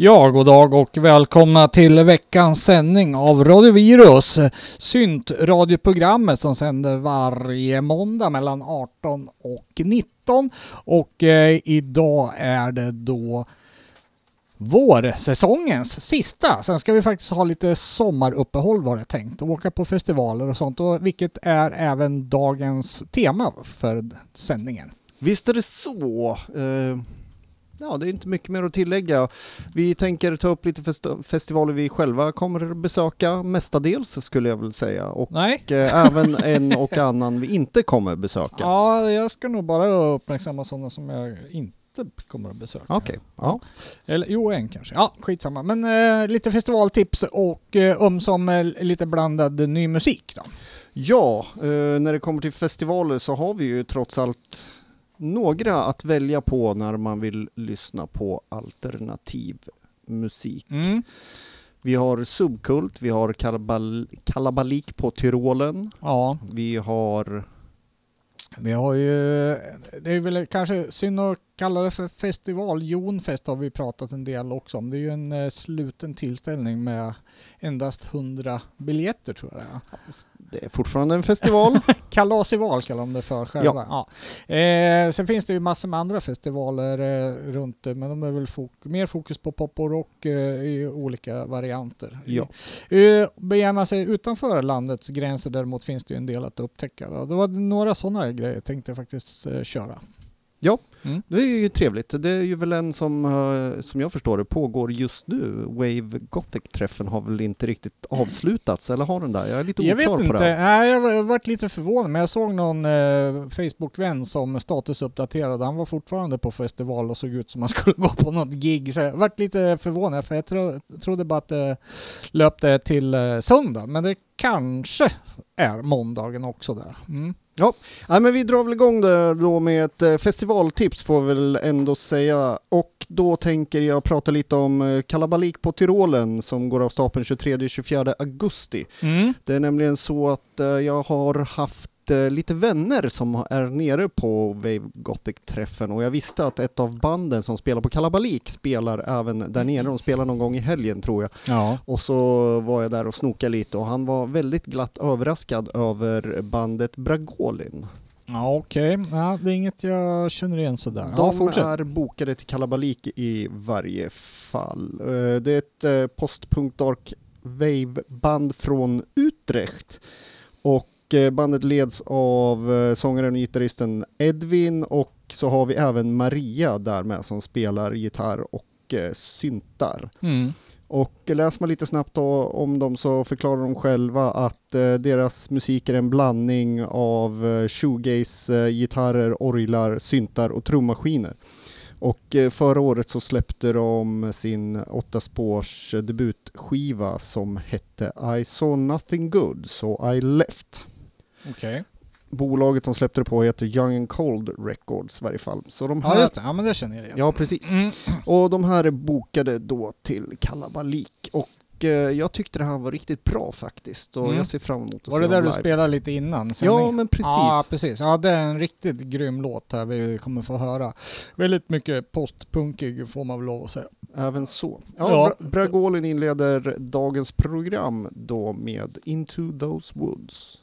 Ja, god dag och välkomna till veckans sändning av Radio Virus, syntradioprogrammet som sänder varje måndag mellan 18 och 19. Och eh, idag är det då vårsäsongens sista. Sen ska vi faktiskt ha lite sommaruppehåll var det tänkt. Åka på festivaler och sånt, och vilket är även dagens tema för sändningen. Visst är det så. Eh, ja, det är inte mycket mer att tillägga. Vi tänker ta upp lite fest- festivaler vi själva kommer besöka, mestadels skulle jag väl säga. Och Nej? eh, även en och annan vi inte kommer besöka. Ja, jag ska nog bara uppmärksamma sådana som jag inte kommer att besöka. Okej, ja. Eller jo, en kanske. Ja, skitsamma. Men eh, lite festivaltips och eh, om som eh, lite blandad ny musik då. Ja, eh, när det kommer till festivaler så har vi ju trots allt några att välja på när man vill lyssna på alternativ musik. Mm. Vi har Subkult, vi har kalabal- Kalabalik på Tyrolen, Ja, vi har vi har ju... Det är väl kanske synd att kalla det för festival. Jonfest har vi pratat en del också om. Det är ju en eh, sluten tillställning med endast 100 biljetter tror jag det är. Fortfarande en festival. Kalasival kallar de det för själva. Ja. Eh, sen finns det ju massor med andra festivaler eh, runt det, men de är väl fok- mer fokus på pop och rock eh, i olika varianter. Ja. Eh, beger man sig utanför landets gränser däremot finns det ju en del att upptäcka. Då. Det var några sådana grejer tänkte jag faktiskt eh, köra. Ja, Mm. det är ju trevligt. Det är ju väl en som, eh, som jag förstår det, pågår just nu. Wave Gothic-träffen har väl inte riktigt avslutats, eller har den där? Jag är lite Jag vet oklar på inte, det. Nej, jag har varit lite förvånad, men jag såg någon eh, Facebook-vän som statusuppdaterade. Han var fortfarande på festival och såg ut som han skulle gå på något gig. Så jag varit lite förvånad, för jag tro, trodde bara att det löpte till eh, söndag. Men det kanske är måndagen också där. Mm. Nej, men vi drar väl igång det då med ett eh, festivaltips får vi väl ändå säga. Och då tänker jag prata lite om eh, Kalabalik på Tyrolen som går av stapeln 23-24 augusti. Mm. Det är nämligen så att eh, jag har haft eh, lite vänner som är nere på Wave Gothic-träffen och jag visste att ett av banden som spelar på Kalabalik spelar även där nere. De spelar någon gång i helgen tror jag. Ja. Och så var jag där och snokade lite och han var väldigt glatt överraskad över bandet Bragolin. Ja, okej. Ja, det är inget jag känner igen sådär. ja, De fortsätt. är bokade till Kalabalik i varje fall. Eh, Det är ett eh, postpunkt-dark wave-band från Utrecht. Och eh, bandet leds av eh, sångaren och gitarristen Edvin och så har vi även Maria där med som spelar gitarr och eh, syntar. Mm. Och läser man lite snabbt om dem så förklarar de själva att deras musik är en blandning av eh, shoegaze, gitarrer, orglar, syntar och trummaskiner. Och förra året så släppte de sin åtta spårs debutskiva som hette I saw nothing good so I left. Okej. Bolaget de släppte det på heter Young and Cold Records i varje fall. Så de Ja, här, just det. Ja, men det känner jag igen. ja precis. Mm. Och de här är bokade då till Kalabalik och eh, jag tyckte det här var riktigt bra faktiskt och Mm. jag ser fram emot att Var se det där du spelade lite innan? Ja sändning? men precis. Ja, precis. Ja, det är en riktigt grym låt här vi kommer få höra. Väldigt mycket postpunkig får man väl lov att säga. Även så. Ja, Ja. Bra- Bragolin inleder dagens program då med Into those woods.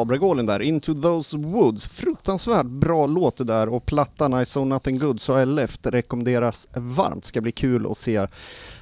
Abragolen där, Into Those Woods. Fruktansvärt bra låt det där och plattan I Saw Nothing Good so I left rekommenderas varmt. Ska bli kul att se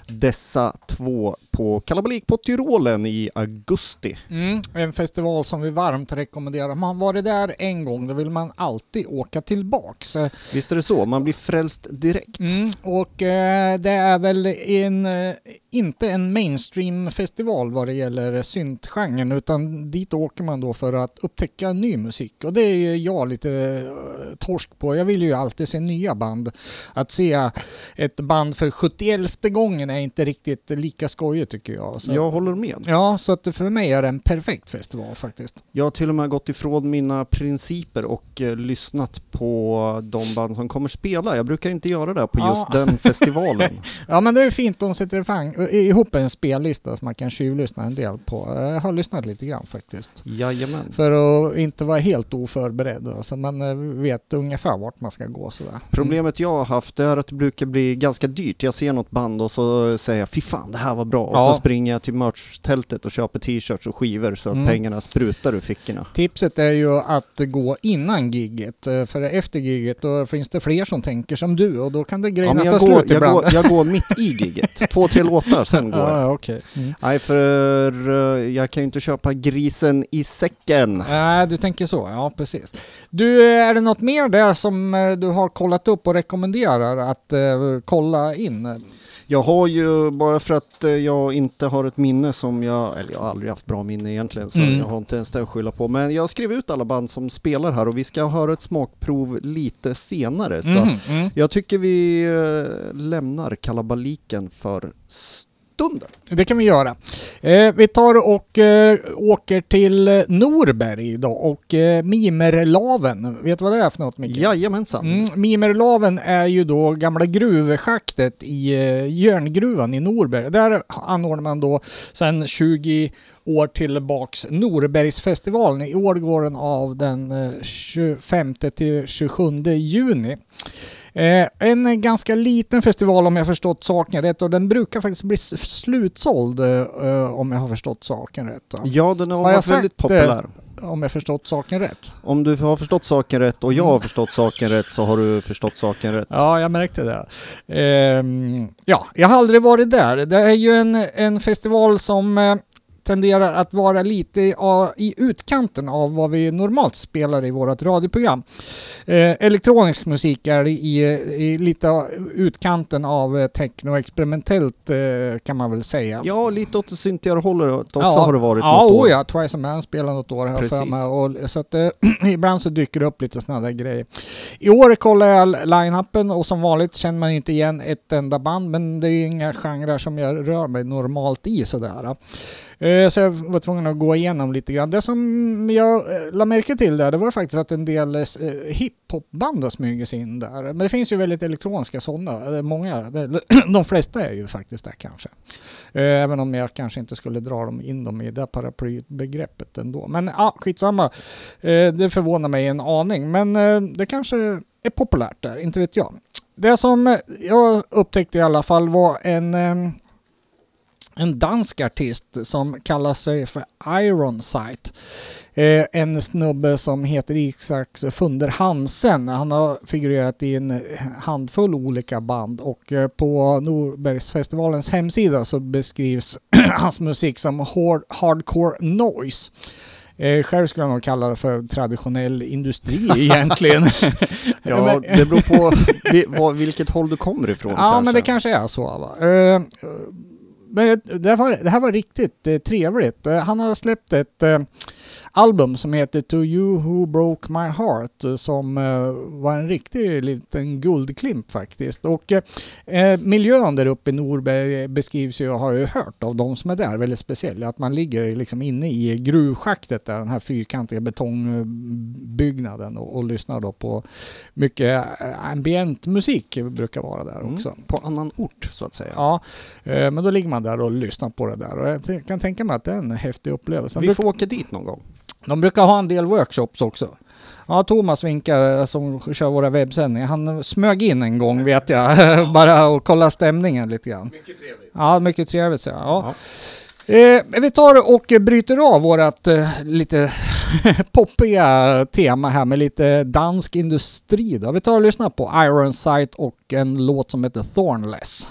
dessa två på Kalabalik på Tyrolen i augusti. Mm, en festival som vi varmt rekommenderar. Om man varit där en gång, då vill man alltid åka tillbaks. Visst är det så, man blir frälst direkt. Mm, och eh, det är väl en, eh, inte en mainstream-festival vad det gäller syntgenren, utan dit åker man då för att upptäcka ny musik. Och det är jag lite eh, torsk på. Jag vill ju alltid se nya band. Att se ett band för 71 gången är inte riktigt lika skojigt tycker jag. Så. Jag håller med. Ja, så att för mig är det en perfekt festival faktiskt. Jag har till och med gått ifrån mina principer och eh, lyssnat på de band som kommer spela. Jag brukar inte göra det på just Ja. den festivalen. Ja men det är fint de sätter fang- ihop en spellista som man kan tjuvlyssna en del på. Jag har lyssnat lite grann faktiskt. Jajamän. För att inte vara helt oförberedd. Alltså man eh, vet ungefär vart man ska gå sådär. Problemet jag har haft är att det brukar bli ganska dyrt. Jag ser något band och så säger jag fy fan det här var bra. Och Ja. så springer jag till merch-tältet och köper t-shirts och skivor så att Mm. pengarna sprutar ur fickorna. Tipset är ju att gå innan gigget. eh, För efter gigget då finns det fler som tänker som du och då kan det Ja, grejerna men ta jag, slut går, jag, ibland. går, jag går mitt i gigget. Två, tre låtar, sen går jag. Ja, okej. Mm. Nej, för eh, jag kan ju inte köpa grisen i säcken. Nej, du tänker så. Ja, precis. Du, är det något mer där som eh, du har kollat upp och rekommenderar att eh, kolla in? Jag har ju, bara för att eh, jag inte har ett minne som jag, eller jag har aldrig haft bra minne egentligen, så Mm. jag har inte ens det att skylla på. Men jag skrev ut alla band som spelar här och vi ska höra ett smakprov lite senare. Så Mhm, mm. jag tycker vi eh, lämnar kalabaliken för stunden. Det kan vi göra. Eh, vi tar och eh, åker till eh, Norberg idag och eh, Mimerlaven. Vet du vad det är för något Micke? Jajamensan. Mm, Mimerlaven är ju då gamla gruvschaktet i eh, järngruvan i Norberg. Där anordnar man då sedan 20 år tillbaks Norbergsfestivalen. I år går den av den eh, 25 till 27 juni. Eh, en ganska liten festival om jag förstått saken rätt och den brukar faktiskt bli slutsåld eh, eh, om jag har förstått saken rätt. Ja, den har, Har varit väldigt sagt, populär. Om jag förstått saken rätt. Om du har förstått saken rätt och jag har förstått saken rätt så har du förstått saken rätt. Ja, jag märkte det. Ehm, ja, jag har aldrig varit där. Det är ju en, en festival som eh, tenderar att vara lite i, utkanten av vad vi normalt spelar i vårt radioprogram. Eh, elektronisk musik är i, i lite utkanten av eh, techno och experimentellt eh, kan man väl säga. Ja, lite åt det syntigare hållet också Ja, har det varit Ja, något oh år. ja, Twice a Man spelar något år här för Precis. mig. Och, så att ibland så dyker det upp lite sådana där grejer. I år kollar jag line-upen och som vanligt känner man inte igen ett enda band, men det är ju inga genrer som jag rör mig normalt i sådär. Eh, så jag var tvungen att gå igenom lite grann. Det som jag eh, la märke till där, det var faktiskt att en del eh, hiphopband har smugit sig in där. Men det finns ju väldigt elektroniska sådana. Många, de flesta är ju faktiskt där kanske. Även om jag kanske inte skulle dra dem in dem i det paraplybegreppet ändå. Men ja, skitsamma. Det förvånar mig en aning. Men det kanske är populärt där, inte vet jag. Det som jag upptäckte i alla fall var en eh, en dansk artist som kallar sig för Iron Sight. Eh, en snubbe som heter Isaks Funder Hansen. Han har figurerat i en handfull olika band och eh, på Norbergsfestivalens hemsida så beskrivs hans musik som hard, hardcore noise. Eh, själv skulle jag nog kalla det för traditionell industri egentligen. Ja, det beror på vilket håll du kommer ifrån Ja, kanske. men det kanske är så. Va? Men det, här var, det här var riktigt eh, trevligt. Eh, han har släppt ett eh, album som heter To You Who Broke My Heart eh, som eh, var en riktig liten guldklimp faktiskt. Och eh, eh, miljön där uppe i Norberg beskrivs ju, har jag ju hört av de som är där, väldigt speciell. Att man ligger liksom inne i gruvschaktet där, den här fyrkantiga betongbyggnaden och, och lyssnar då på mycket eh, ambient musik brukar vara där Mm, också. På annan ort så att säga. Ja, eh, men då ligger man där och lyssnar på det där och jag kan tänka mig att det är en häftig upplevelse. Vi får åka dit någon gång. De brukar ha en del workshops också. Ja, Thomas Vinkar eh, som kör våra webbsändningar, han smög in en gång vet jag, bara och kolla stämningen lite grann. Mycket trevligt. Ja, mycket trevligt ja. ja. Eh, vi tar och bryter av vårat eh, lite poppiga tema här med lite dansk industri då. Vi tar och lyssnar på Iron Sight och en låt som heter Thornless.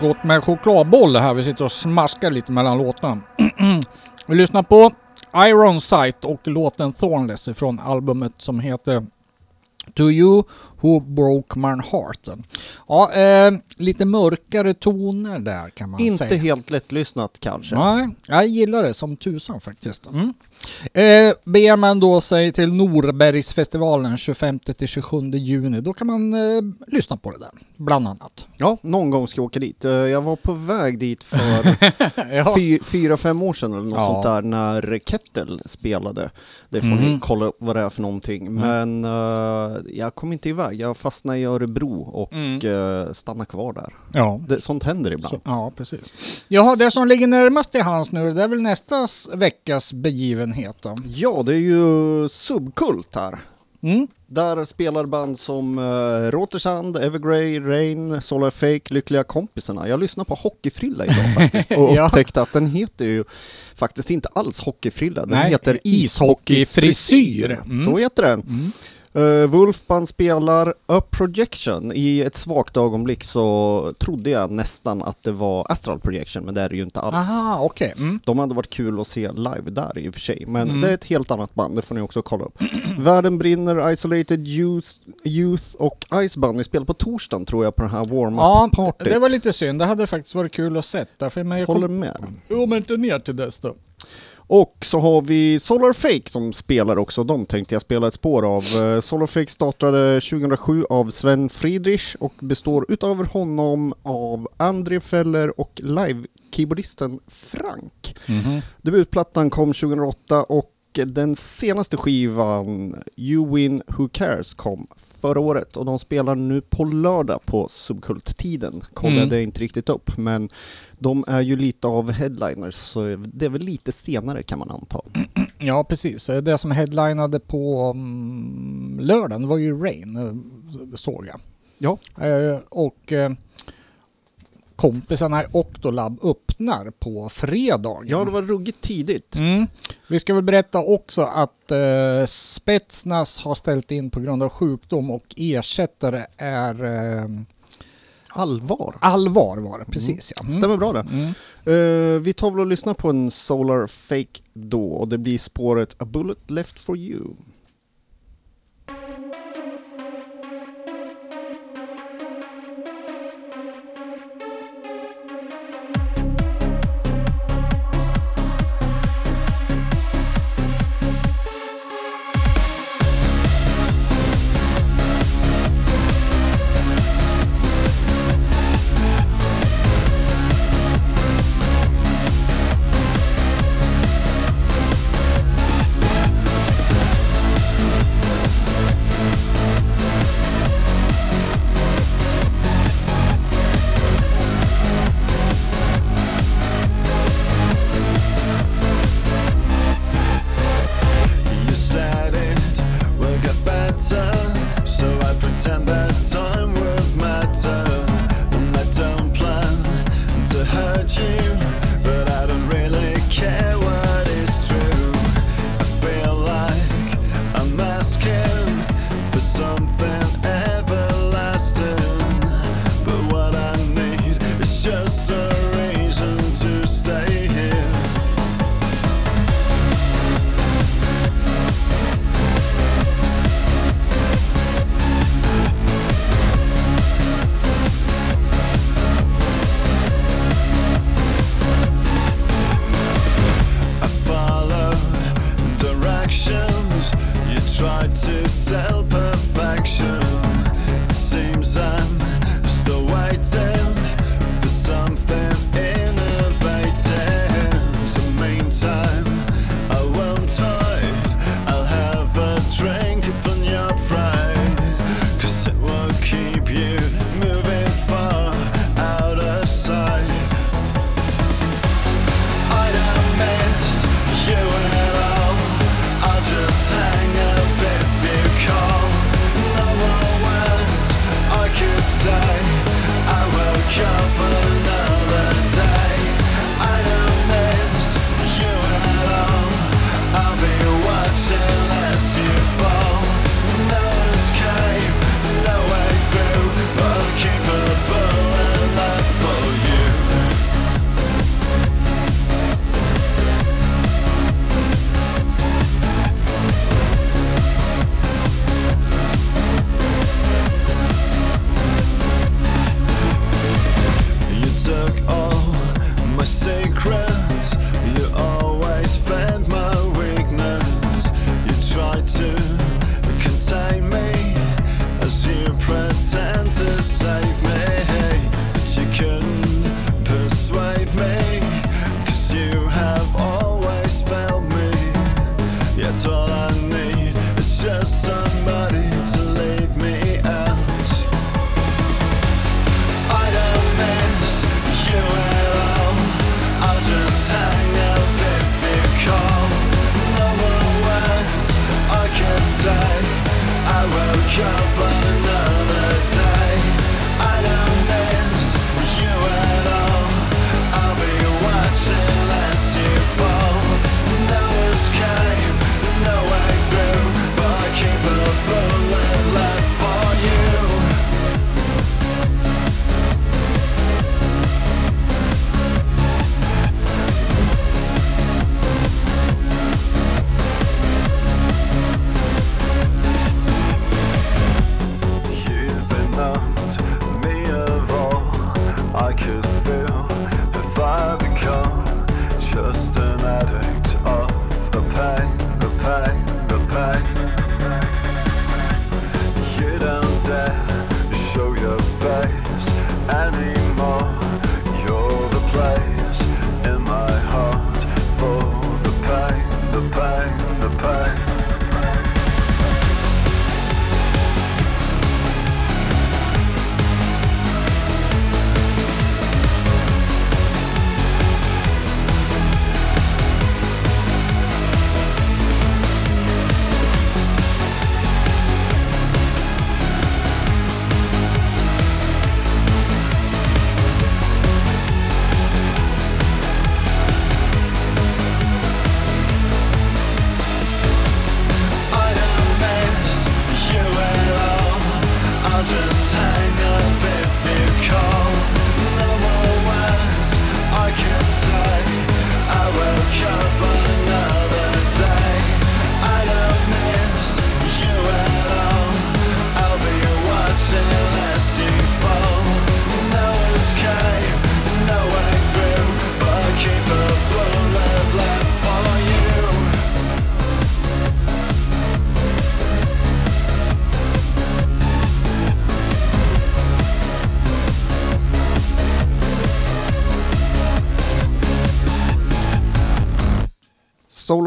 Gott med chokladboll här. Vi sitter och smaskar lite mellan låtarna. Vi lyssnar på Iron Sight och låten Thornless från albumet som heter To You Who Broke My Heart. Ja, eh, lite mörkare toner där kan man Inte säga. helt lättlyssnat kanske. Nej, jag gillar det som tusan faktiskt. Mm. Eh, beger man då sig till Norbergsfestivalen 25-27 juni, då kan man eh, lyssna på det där, bland annat. Ja, någon gång ska jag åka dit. Eh, Jag var på väg dit för ja. fy, fyra, fem år sedan eller något Ja. sånt där när Kettle spelade. Det får Mhm. ni kolla upp vad det är för någonting. Men eh, jag kom inte iväg. Jag fastnade i Örebro och Mm. uh, stannade kvar där. ja. Det, sånt händer ibland. Så, ja, precis. Jaha, det som ligger närmast till hands nu, det är väl nästa veckas begivenhet då? Ja, det är ju Subkult här. Mm. Där spelar band som uh, Rotersand, Evergrey, Rain, Solar Fake, Lyckliga Kompisarna. Jag lyssnade på Hockeyfrilla idag faktiskt och Ja. upptäckte att den heter ju faktiskt inte alls Hockeyfrilla. Den Nej, heter. Ishockeyfrisyr. Mm. Så heter den. Mm. Uh, Wolfband spelar A Projection. I ett svagt ögonblick så trodde jag nästan att det var Astral Projection, men det är det ju inte alls. Aha, okej. Mm. De hade varit kul att se live där i och för sig, men Mm. det är ett helt annat band, det får ni också kolla upp. Världen brinner, Isolated Youth, Youth och Ice Bunny spelar på torsdagen tror jag på den här Ja, warm-up-partyt. det var lite synd. Det hade faktiskt varit kul att se. Därför, men jag Håller kom, med. Jo, men inte ner till dess då. Och så har vi Solar Fake som spelar också, de tänkte jag spela ett spår av. Eh, Solar Fake startade 2007 av Sven Friedrich och består utöver honom av André Feller och live-keyboardisten Frank. Mhm. Debutplattan kom 2008 och den senaste skivan You Win Who Cares kom förra året och de spelar nu på lördag på Subkult-tiden. Kollade Mm. jag inte riktigt upp men de är ju lite av headliners så det är väl lite senare kan man anta. Ja, precis. Det som headlinade på um, lördagen var ju Rain, eh, såg jag. Ja. Eh, och kompisarna i Octolab öppnar på fredag. Ja, det var ruggigt tidigt. Mm. Vi ska väl berätta också att eh, Spetsnaz har ställt in på grund av sjukdom och ersättare är eh, Allvar. Allvar var det, precis ja. Mm. Stämmer bra det. Mm. Eh, vi tar väl och lyssnar på en Solar Fake då och det blir spåret A Bullet Left For You.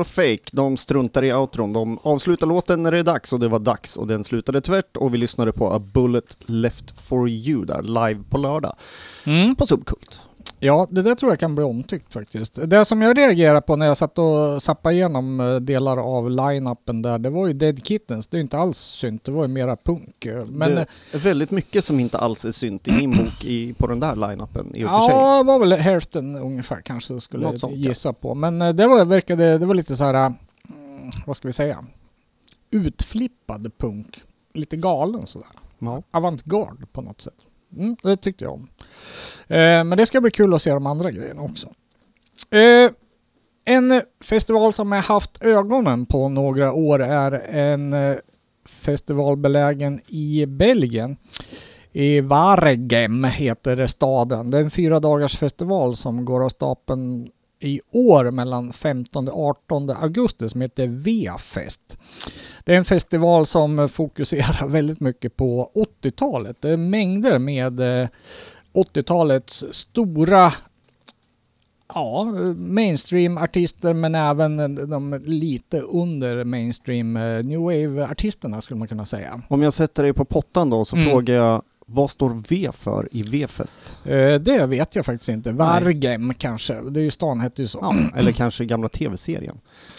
Solar Fake, de struntar i outron. De avslutar låten när det är dags och det var dags och den slutade tvärt och vi lyssnade på A Bullet Left For You där live på lördag Mm. på Subkult. Ja, det där tror jag kan bli omtyckt faktiskt. Det som jag reagerade på när jag satt och zappade igenom eh, delar av line-upen där, det var ju Dead Kittens. Det är inte alls synt, det var ju mera punk. eh, Men det är väldigt mycket som inte alls är synt i min bok i, på den där line-upen i och för sig. Ja, det var väl hälften ungefär kanske skulle Något sånt, ja. gissa på. Men eh, det var, verkade, det var lite så här, vad ska vi säga, utflippad punk. Lite galen sådär. Ja. Avantgarde på något sätt. Mm, det tyckte jag om. Eh, men det ska bli kul att se de andra grejerna också. Eh, en festival som jag haft ögonen på några år är en eh, festival belägen i Belgien. I Varegem heter staden. Det är en fyra dagars festival som går av stapeln i år mellan 15 och 18 augusti som heter V-fest. Det är en festival som fokuserar väldigt mycket på 80-talet. Det är mängder med eh, 80-talets stora ja, mainstream-artister men även de lite under mainstream eh, new wave-artisterna skulle man kunna säga. Om jag sätter dig på pottan då så Mm. frågar jag, vad står V för i V-fest? Eh, Det vet jag faktiskt inte. Vargem kanske. Det är ju stan hette ju så. Ja, eller kanske gamla tv-serien?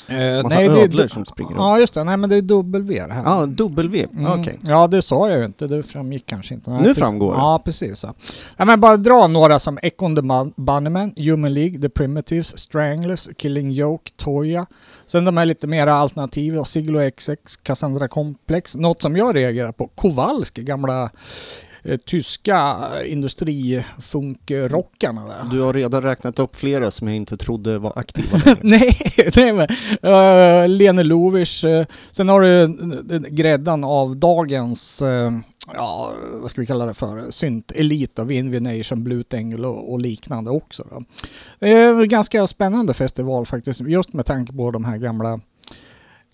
Eh, Massa det är- ödlor som springer runt. Ja just det, nej men det är W det här. Ja, W. Mm. Okej. Ja det sa jag ju inte, det framgick kanske inte. Nej, Nu precis. framgår det. Ja precis. Ja. Ja, men bara dra några som Econ the Bun- Bunnymen, Human League, The Primitives, Stranglers, Killing Joke, Toya. Sen de här lite mer alternativa, Siglo XX, Cassandra Complex. Något som jag reagerar på, Kowalski, gamla tyska industrifunkrockarna där. Du har redan räknat upp flera som jag inte trodde var aktiva nej, nej men uh, Lene Lovich. eh, sen har du uh, gräddan av dagens, eh, ja vad ska vi kalla det för, synt elit av Invination, Blutangle och, och liknande också. Då. En ganska spännande festival faktiskt, just med tanke på de här gamla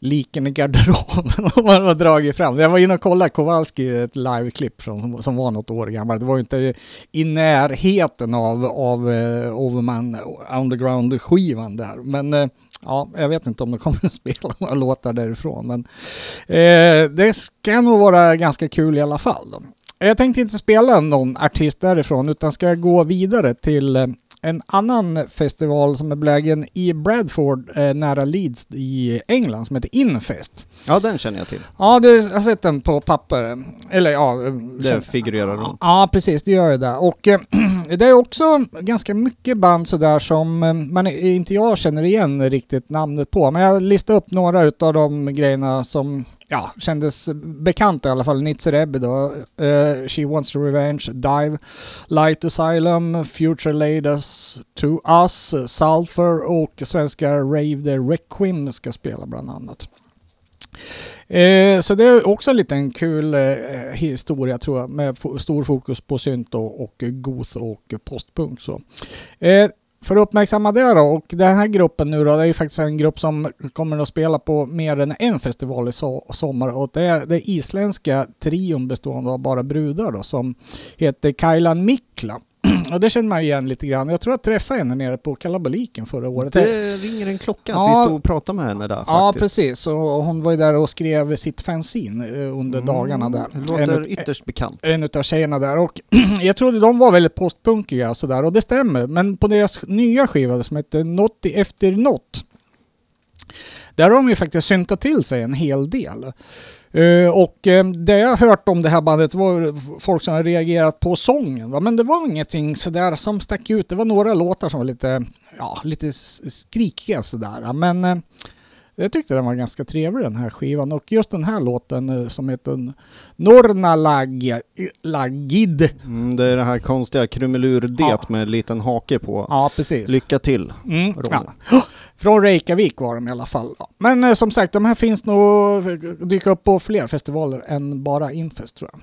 liken i garderoben om man har dragit fram. Jag var inne och kollade Kowalski, ett liveklipp som, som var något år gammalt. Det var ju inte i närheten av, av uh, Overman Underground-skivan där. Men uh, ja, jag vet inte om de kommer att spela några låtar därifrån. Men uh, det ska nog vara ganska kul i alla fall. Då. Jag tänkte inte spela någon artist därifrån utan ska gå vidare till en annan festival som är belägen i Bradford eh, nära Leeds i England som heter Infest. Ja, den känner jag till. Ja, du har sett den på papper. Eller ja... Det figurerar runt. Ja, precis. Det gör ju det. Och eh, det är också ganska mycket band sådär som eh, man, inte jag känner igen riktigt namnet på. Men jag listar upp några utav de grejerna som ja, kändes bekant i alla fall. Nitzer Ebbe då. Uh, She Wants Revenge, Dive, Light Asylum, Future Ladies To Us, Sulfur och svenska Rave the Requiem ska spela bland annat. Eh, så det är också en liten kul eh, historia tror jag med fo- stor fokus på synt och, och goth och postpunk. Så. Eh, för att uppmärksamma det då, och den här gruppen nu då, det är ju faktiskt en grupp som kommer att spela på mer än en festival i so sommar och det är det isländska trion bestående av bara brudar då som heter Kailan Mikla och det känner man igen lite grann. Jag tror jag träffade henne nere på Kalabaliken förra året. Det ringer en klocka att Ja. vi stod och pratade med henne där Ja, faktiskt. precis. Och hon var ju där och skrev sitt fanzine eh, under Mm, dagarna där. Det låter En- ytterst bekant. en utav tjejerna där och jag trodde de var väldigt postpunkiga och sådär och det stämmer. Men på deras nya skiva som heter Något efter något. Där har de ju faktiskt syntat till sig en hel del. Eh, och eh, det jag har hört om det här bandet var folk som har reagerat på sången. Va? Men det var ingenting sådär som stack ut. Det var några låtar som var lite, ja, lite skrikiga sådär. Men eh, jag tyckte den var ganska trevlig den här skivan och just den här låten eh, som heter Norna Lag- Lagid. Mm, det är det här konstiga krumelur-det Ja. med en liten hake på. Ja, precis. Lycka till! Mm, ja. Från Reykjavik var de i alla fall. Men eh, som sagt, de här finns nog dyka upp på fler festivaler än bara Infest tror jag.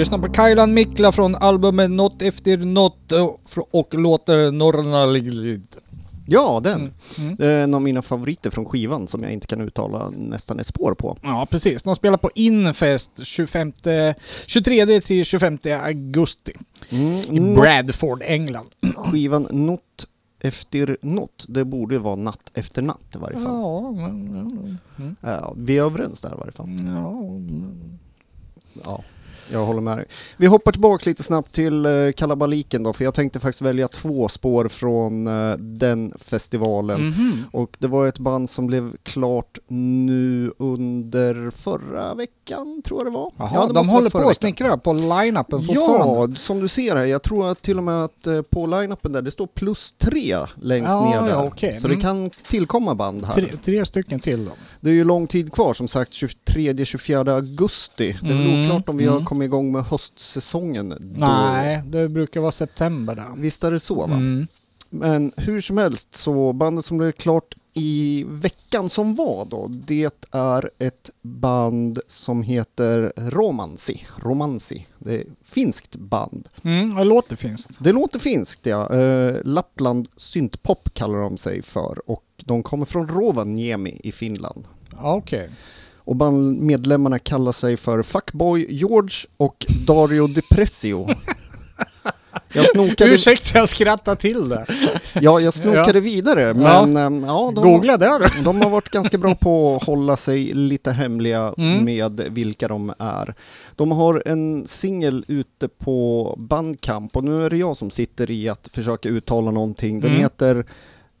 Lyssnar på Kailan Mikla från albumet Något efter något och, och låter Norrnalid. Ja, den. Mm. Mm. En av mina favoriter från skivan som jag inte kan uttala nästan ett spår på. Ja, precis. De spelar på Infest 25, 23 till 25 augusti i Mm. Bradford, England. Skivan Något efter något, det borde vara natt efter natt i varje fall. Ja, men, ja, Ja, vi är överens där i varje fall. ja, Ja, jag håller med dig. Vi hoppar tillbaka lite snabbt till uh, kalabaliken då, för jag tänkte faktiskt välja två spår från eh, den festivalen. Mhm. Och det var ett band som blev klart nu under förra veckan, tror jag det var. Jaha, Ja, de håller på att veckan. snickra på line-upen fortfarande. Ja, som du ser här, jag tror att till och med att eh, på line-upen där, det står plus tre längst Ja, ner där. ja, okej. Så Mm. det kan tillkomma band här. Tre, tre stycken till då. Det är ju lång tid kvar, som sagt 23-24 augusti. Det är väl Mm, oklart om vi har mm. Igång med höstsäsongen då. Nej, det brukar vara september där. Visst är det så va? Mm. Men hur som helst så bandet som blev klart i veckan som var då, det är ett band som heter Romansi. Romansi. Det är ett finskt band. Mm, det låter finskt. Det låter finskt ja. Eh, Lappland syntpop kallar de sig för och de kommer från Rovaniemi i Finland. Okej. Och bandmedlemmarna kallar sig för Fuckboy George och Dario Depressio. Jag snokade, Ursäkta, jag skrattar till det. ja, jag snokade vidare, men ehm, ja, de, Googla du. de har varit ganska bra på att hålla sig lite hemliga Mm. med vilka de är. De har en singel ute på Bandcamp och nu är det jag som sitter i att försöka uttala någonting. Den Mm. heter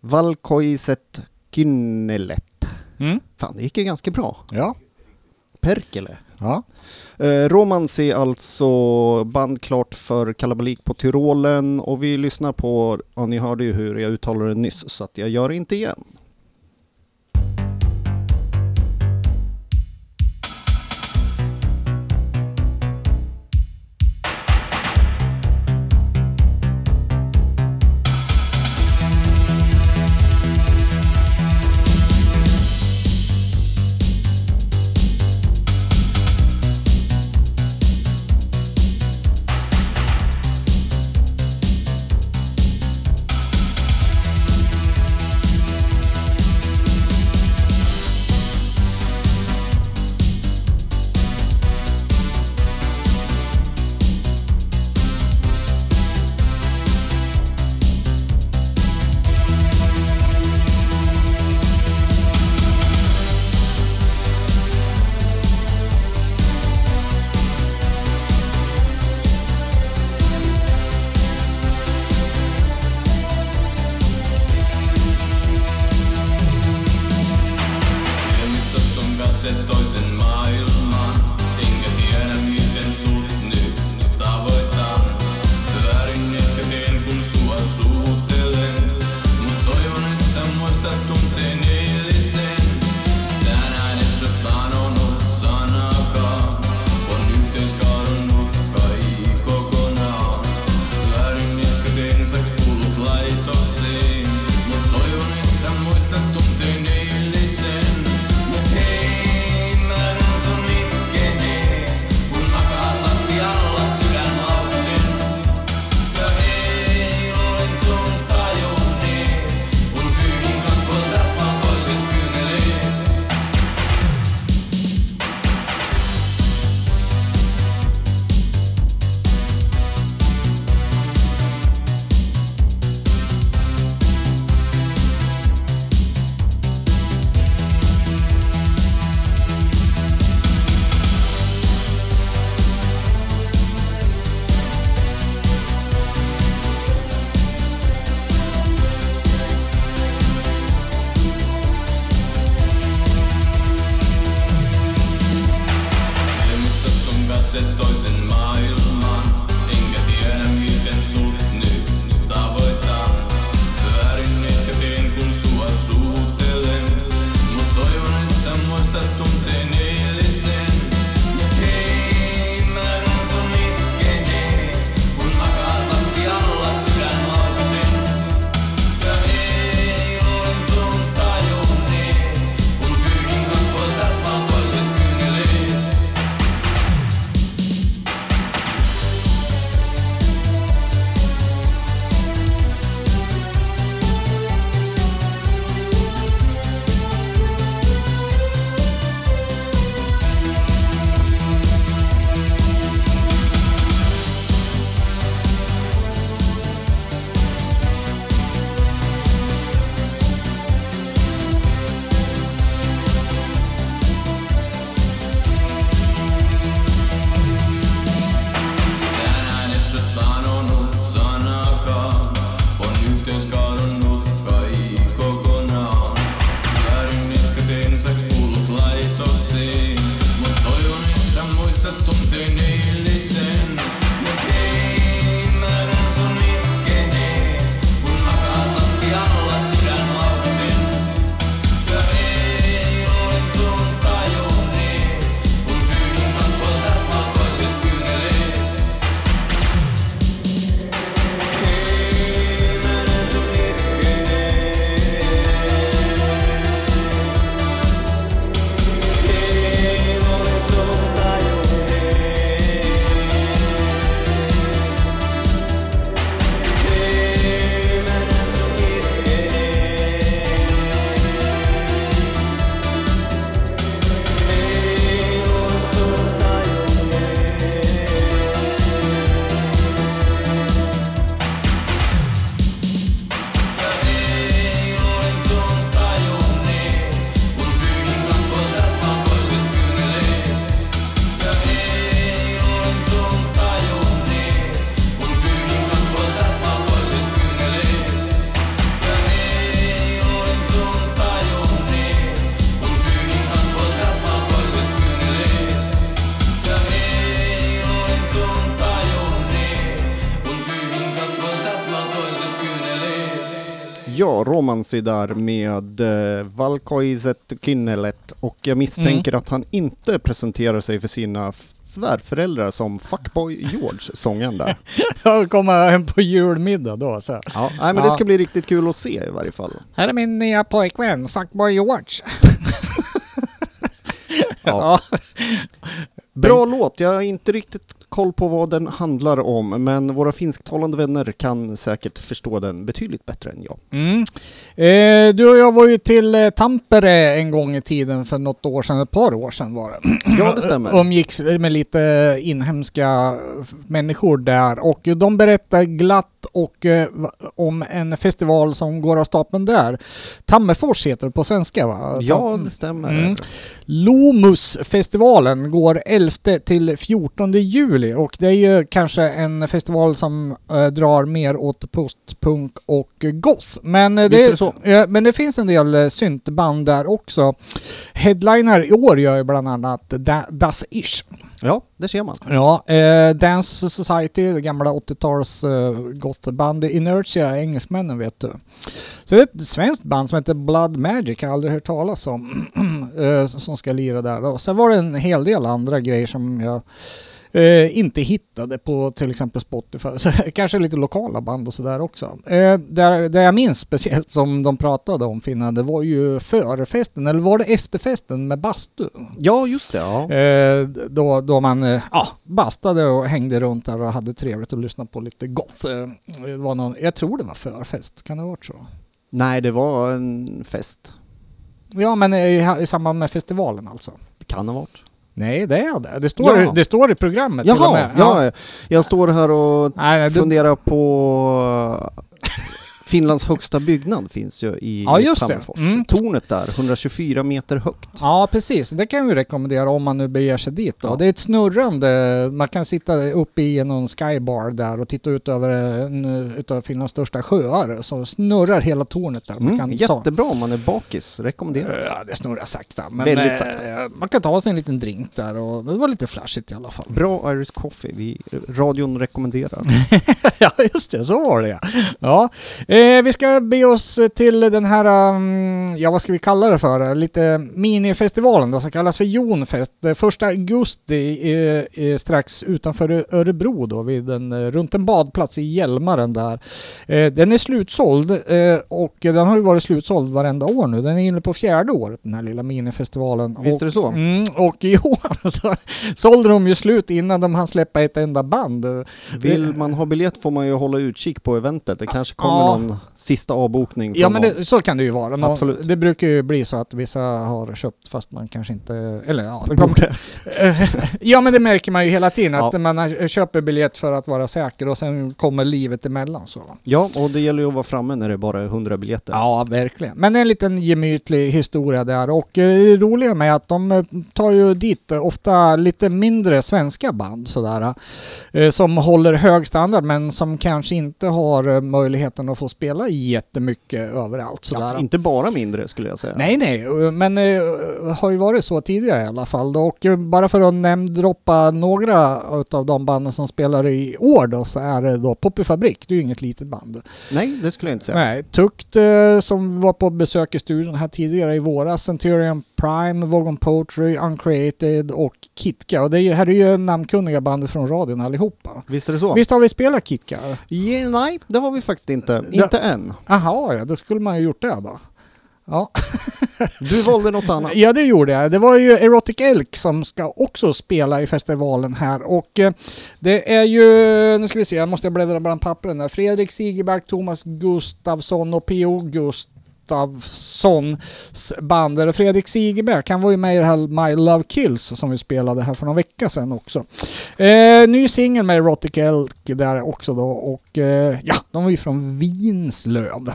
Valkoiset Kynnelet. Mm. Fan, det gick ju ganska bra. Ja. Perkele. Ja. Eh, Romans är alltså bandklart för kalabalik på Tyrolen och vi lyssnar på, ja ni hörde ju hur jag uttalade det nyss så att jag gör det inte igen. Ja, Romansi där med eh, Valkoiset Kynnelet och jag misstänker att han inte presenterar sig för sina svärföräldrar som Fuckboy George, sången där. Jag kommer hem på julmiddag då så. Ja, nej, men det Ja. ska bli riktigt kul att se i varje fall. Här är min nya pojkvän, Fuckboy George. Ja. Bra låt, jag har inte riktigt koll på vad den handlar om, men våra finsktalande vänner kan säkert förstå den betydligt bättre än jag. Mm. Eh, du och jag var ju till eh, Tampere en gång i tiden för något år sedan, ett par år sedan var det. Ja, det stämmer. Umgicks med lite inhemska människor där och de berättar glatt och eh, om en festival som går av stapeln där. Tammerfors heter det på svenska va? Ja, det stämmer. Mm. Lomusfestivalen går 11 till 14 juli och det är ju kanske en festival som eh, drar mer åt postpunk och goth. Men, eh, Visst är det så. Ja, men det finns en del eh, syntband där också. Headliner i år gör ju bland annat da, Das Ish. Ja, det ser man. Ja, Dance Society, det gamla 80-tals eh, gothband. Inertia, engelsmännen vet du. Så det är ett svenskt band som heter Blood Magic, jag har aldrig hört talas om, som ska lira där. Och sen var det en hel del andra grejer som jag eh, inte hittade på till exempel Spotify. Så kanske lite lokala band och sådär också. Eh, där, det jag minns speciellt som de pratade om Finland, det var ju förfesten, eller var det efterfesten med bastu? Ja, just det. Ja. Eh, då, då man eh, ja, bastade och hängde runt där och hade trevligt och lyssnade på lite gott. Eh, det var någon, jag tror det var förfest, kan det ha varit så? Nej, det var en fest. Ja men i, i samband med festivalen alltså? Det kan ha varit. Nej det är det. Det står, Ja. det står i programmet till och Jaha, med. ja. jag står här och Nej, nej, du, funderar på Finlands högsta byggnad finns ju i Ja. Tammerfors. Mm. Tornet där, 124 meter högt. Ja precis, det kan vi rekommendera om man nu beger sig dit. Ja. Det är ett snurrande, man kan sitta uppe i någon skybar där och titta ut över en utav Finlands största sjöar. Så snurrar hela tornet där. Man Mm, kan ta, jättebra om man är bakis, rekommenderas. Ja, det snurrar sakta. Men Väldigt eh, sakta. man kan ta sig en liten drink där och det var lite flashigt i alla fall. Bra Irish Coffee, vi, radion rekommenderar. ja, just det. Så var det ja. ja. Eh, vi ska be oss till den här, um, ja vad ska vi kalla det för? Lite minifestivalen då, som kallas för Jonfest. Första augusti eh, eh, strax utanför Örebro då, vid en, eh, runt en badplats i Hjälmaren där. Eh, den är slutsåld eh, och den har ju varit slutsåld varenda år nu. Den är inne på fjärde året den här lilla minifestivalen. Visst är det så? Mm, och i år så sålde de ju slut innan de hann släppa ett enda band. Vill man ha biljett får man ju hålla utkik på eventet. Det kanske kommer Ja. någon sista avbokning Ja men någon. det, så kan det ju vara. Nå- Absolut. Det brukar ju bli så att vissa har köpt fast man kanske inte... Eller ja, det Borde. ja men det märker man ju hela tiden att Ja. man köper biljett för att vara säker och sen kommer livet emellan så. Ja, och det gäller ju att vara framme när det bara är 100 biljetter. Ja, verkligen. Men en liten gemytlig historia där och eh, det roliga med att de eh, tar ju dit eh, ofta lite mindre svenska band sådär. Som håller hög standard men som kanske inte har möjligheten att få spela jättemycket överallt sådär. Ja, inte bara mindre skulle jag säga. Nej, nej, eh, men eh, har ju varit så tidigare i alla fall. Och eh, bara för att namedroppa några av de banden som spelar i år då, så är det då Poppy Fabrik. Det är ju inget litet band. Nej, det skulle jag inte säga. Nej, Tukt eh, som var på besök i studion här tidigare i våras, Centurion Prime, Vogon Poetry, Uncreated och Kitka. Och det är här är ju namnkunniga band från radion allihopa. Visst är det så? Visst har vi spelat Kitka? Ja, nej, det har vi faktiskt inte. Ja. Inte än. Aha, ja, då skulle man ju gjort det då. Ja. Du valde något annat. Ja, det gjorde jag. Det var ju Erotic Elk som ska också spela i festivalen här och eh, det är ju, nu ska vi se, jag måste bläddra bland pappren där. Fredrik Sigerback, Thomas Gustafsson och P.O. Gustafssons band. Där Fredrik Sigeberg, han var ju med i det här My Love Kills som vi spelade här för någon vecka sedan också. Eh, ny singel med Erotic Elk där också då och eh, ja, de var ju från Vinslöv.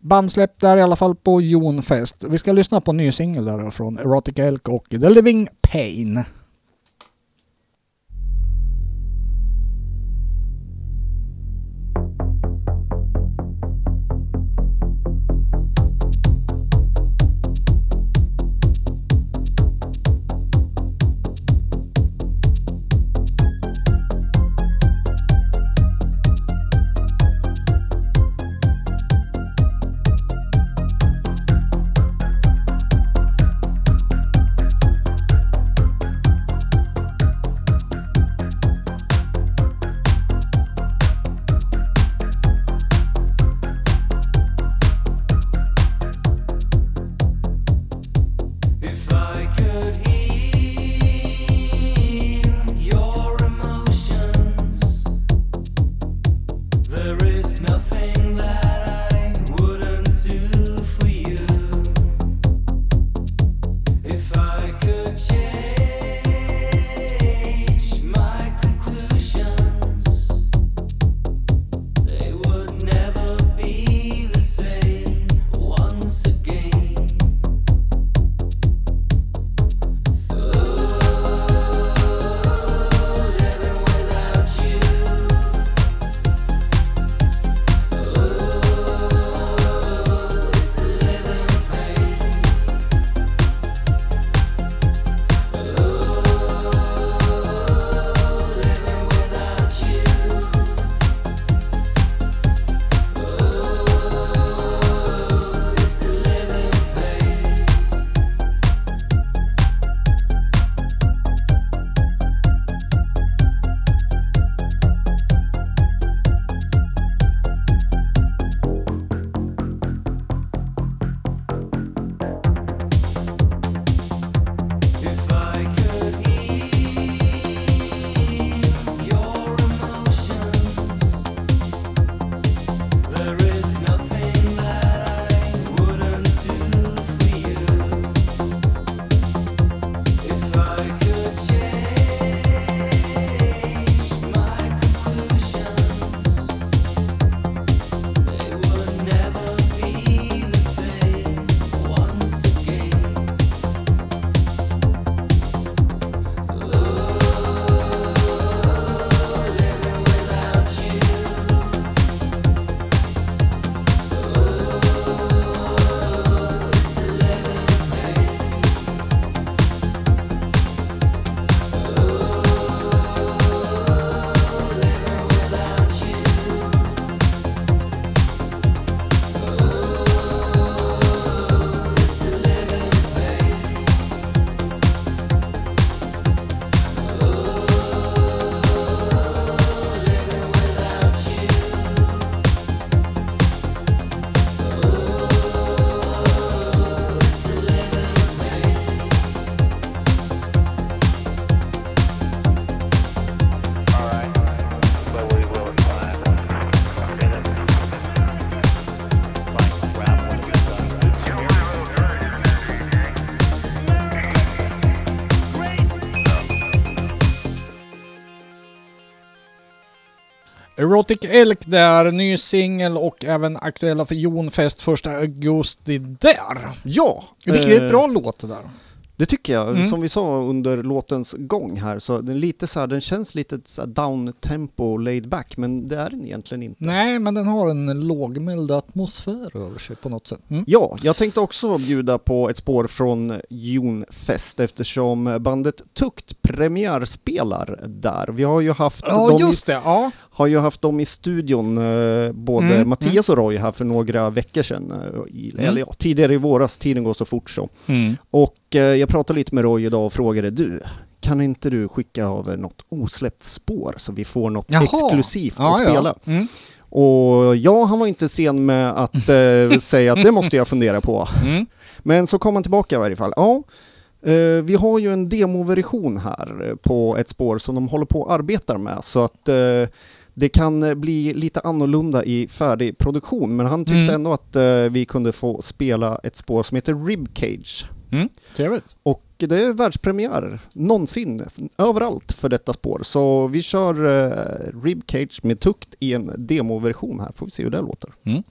Bandsläpp där i alla fall på Jonfest. Vi ska lyssna på en ny singel där från Erotic Elk och The Living Pain. Erotic Elk där, ny singel och även aktuella för Jonfest första augusti där. Ja! Riktigt eh, bra låt det där. Det tycker jag. Mm. Som vi sa under låtens gång här, så den, lite så här, den känns lite så här down tempo, laid back, men det är den egentligen inte. Nej, men den har en lågmäld atmosfär över sig på något sätt. Mm. Ja, jag tänkte också bjuda på ett spår från Jonfest eftersom bandet Tukt premiärspelar där. Vi har ju haft, Ja, dem, i, just det. Ja. har ju haft dem i studion, eh, både Mm, Mattias och Roy här för några veckor sedan. eh, I, Mm. Eller ja, tidigare i våras, tiden går så fort så. Och eh, jag pratade lite med Roy idag och frågade du, kan inte du skicka över något osläppt spår så vi får något Jaha. exklusivt Ja, att spela? Ja. Mm. Och ja, han var inte sen med att eh, säga att det måste jag fundera på. Mm. Men så kom han tillbaka i varje fall. Ja, eh, vi har ju en demoversion här eh, på ett spår som de håller på och arbetar med så att eh, det kan eh, bli lite annorlunda i färdig produktion men han tyckte Mm. ändå att eh, vi kunde få spela ett spår som heter Ribcage. Trevligt. Och det är världspremiär någonsin överallt för detta spår. Så vi kör uh, Ribcage med tukt i en demoversion här, får vi se hur det låter. Mm.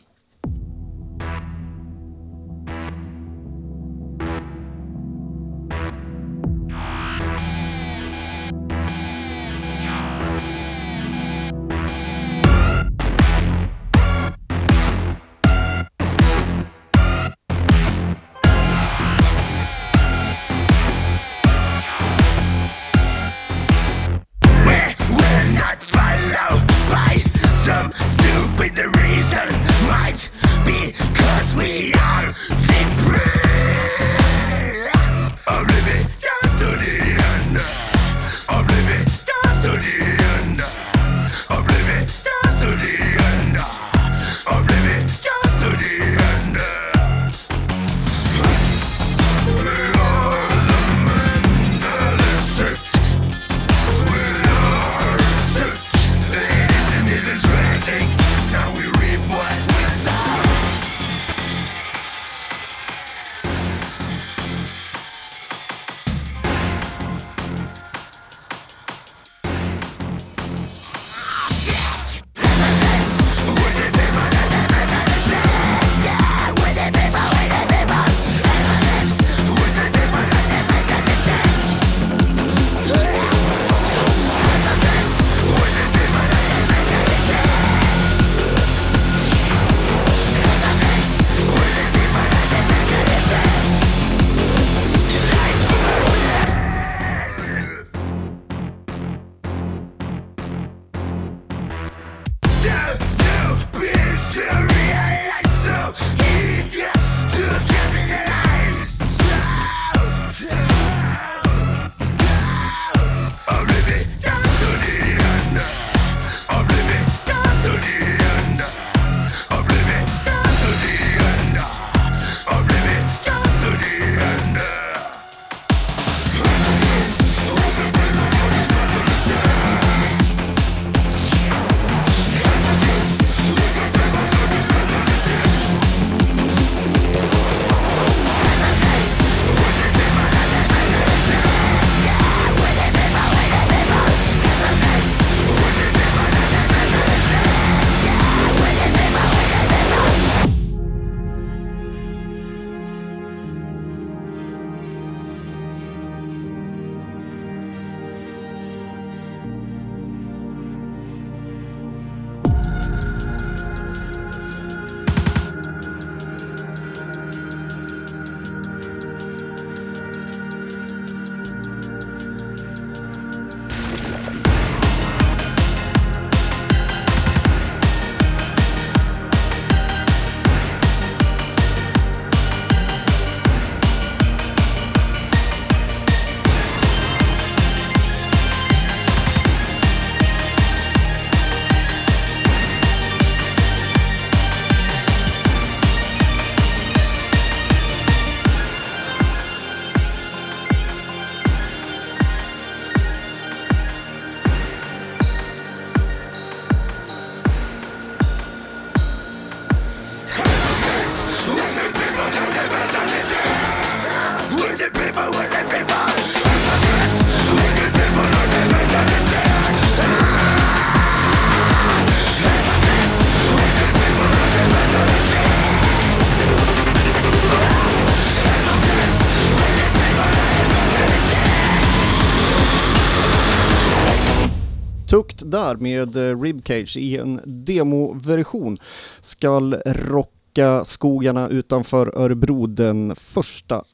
Tukt där med eh, Ribcage i en demoversion skall rocka skogarna utanför Örebro den 1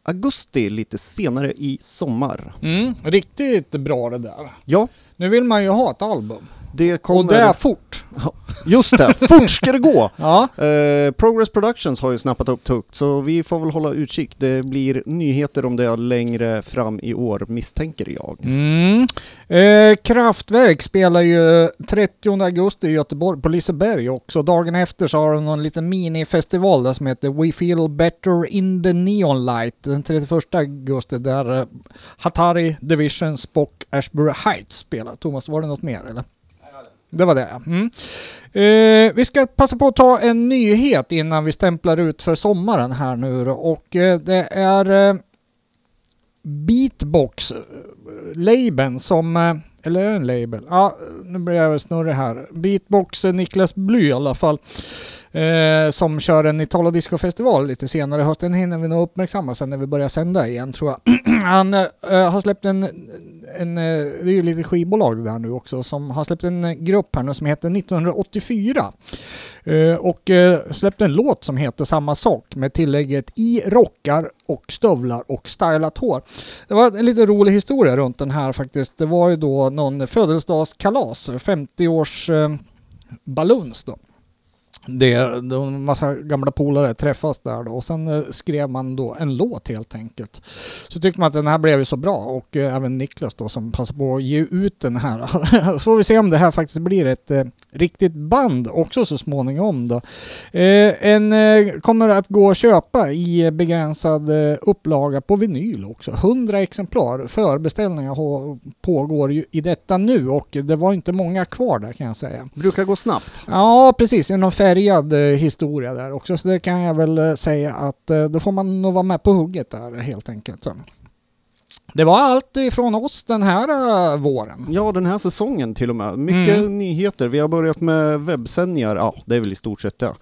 augusti, lite senare i sommar. Mm, riktigt bra det där. Ja, Nu vill man ju ha ett album. Det Och kommer... det är fort. Just det, fort ska det gå! Ja. Eh, Progress Productions har ju snappat upp Tukt, så vi får väl hålla utkik. Det blir nyheter om det längre fram i år, misstänker jag. Mm. Eh, Kraftwerk spelar ju 30 augusti i Göteborg på Liseberg också. Dagen efter så har de någon liten minifestival där som heter We Feel Better in the Neon Light den 31 augusti där eh, Hatari Division Spock Ashbury Heights spelar. Thomas, var det något mer eller? Det var det ja. Mm. Eh, vi ska passa på att ta en nyhet innan vi stämplar ut för sommaren här nu då. och eh, det är eh, Beatbox-labeln eh, som, eh, eller är det en label? Ja, nu blir jag väl snurrig här. Beatbox eh, Niklas Bly i alla fall. Eh, som kör en Italo Disco festival lite senare i höst. Den hinner vi nog uppmärksamma sen när vi börjar sända igen tror jag. Han eh, har släppt en, en, eh, det är ju lite skivbolag det där nu också, som har släppt en grupp här nu som heter 1984. Eh, och eh, släppte en låt som heter samma sak med tillägget i rockar och stövlar och stylat hår. Det var en lite rolig historia runt den här faktiskt. Det var ju då någon födelsedagskalas, 50 års eh, baluns då. Det, en massa gamla polare träffas där då och sen eh, skrev man då en låt helt enkelt. Så tyckte man att den här blev ju så bra och eh, även Niklas då som passade på att ge ut den här. så får vi se om det här faktiskt blir ett eh, riktigt band också så småningom då. Eh, en eh, kommer att gå att köpa i begränsad upplaga på vinyl också. 100 exemplar. Förbeställningar pågår ju i detta nu och det var inte många kvar där kan jag säga. Brukar gå snabbt. Ja, precis. En någon färgad eh, historia där också. Så det kan jag väl eh, säga att eh, då får man nog vara med på hugget där helt enkelt. Det var allt ifrån oss den här våren. Ja, den här säsongen till och med. Mycket Mm. nyheter. Vi har börjat med webbsändningar. Ja, det är väl i stort sett det.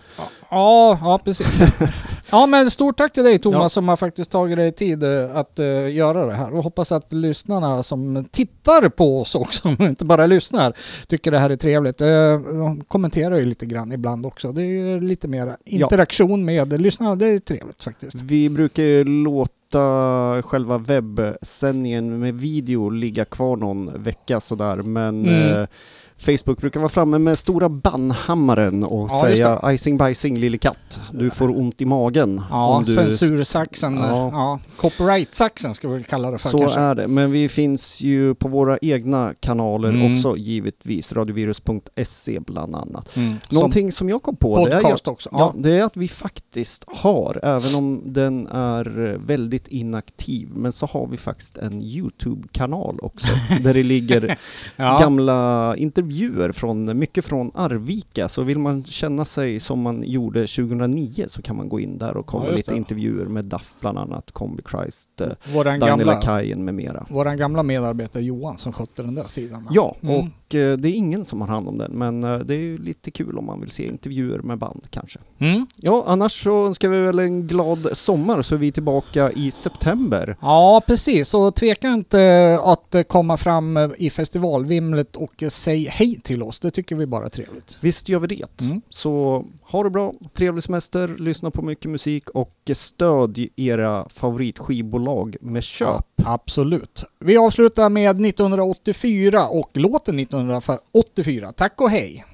Ja, ja precis. ja, men stort tack till dig Thomas Ja. som har faktiskt tagit dig tid eh, att eh, göra det här och hoppas att lyssnarna som tittar på oss också, inte bara lyssnar, tycker det här är trevligt. Eh, de kommenterar ju lite grann ibland också. Det är lite mer interaktion med lyssnarna. Det är trevligt faktiskt. Vi brukar ju låta själva webbsändningen med video ligga kvar någon vecka sådär, men Mm. eh, Facebook brukar vara framme med stora bannhammaren och Ja, säga icing bajsing lille katt, du får ont i magen. Ja, om du censursaxen. Ja. Ja. copyright-saxen ska vi kalla det för Så kanske. är det, men vi finns ju på våra egna kanaler Mm. också givetvis, radiovirus.se bland annat. Mm. Någonting som jag kom på, det är, podcast också. ja, Ja. det är att vi faktiskt har, även om den är väldigt inaktiv, men så har vi faktiskt en YouTube-kanal också, där det ligger gamla intervjuer från, mycket från Arvika, så vill man känna sig som man gjorde 2009 så kan man gå in där och kolla Ja, lite det. intervjuer med Duff bland annat, Combi Christ, eh, Våran Daniel gamla, Lakajen med mera. våran gamla medarbetare Johan som skötte den där sidan. Ja, Mm. och det är ingen som har hand om den, men eh, det är ju lite kul om man vill se intervjuer med band kanske. Mm. Ja, annars så önskar vi väl en glad sommar så är vi tillbaka i september. Ja, precis. Och tveka inte att eh, komma fram eh, i festivalvimlet och eh, säg hej till oss. Det tycker vi bara är trevligt. Visst gör vi det. Mm. Så ha det bra, trevlig semester, lyssna på mycket musik och stöd era favoritskivbolag med köp. Absolut. Vi avslutar med 1984 och låten 1984. Tack och hej!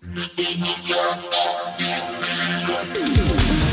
1984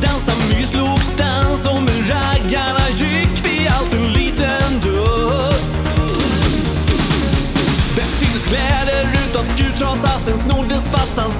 dansa mysloksdans och med raggarna gick vi allt en liten dust. Det syntes kläder utav skruvtrasa, sen snoddes fast hans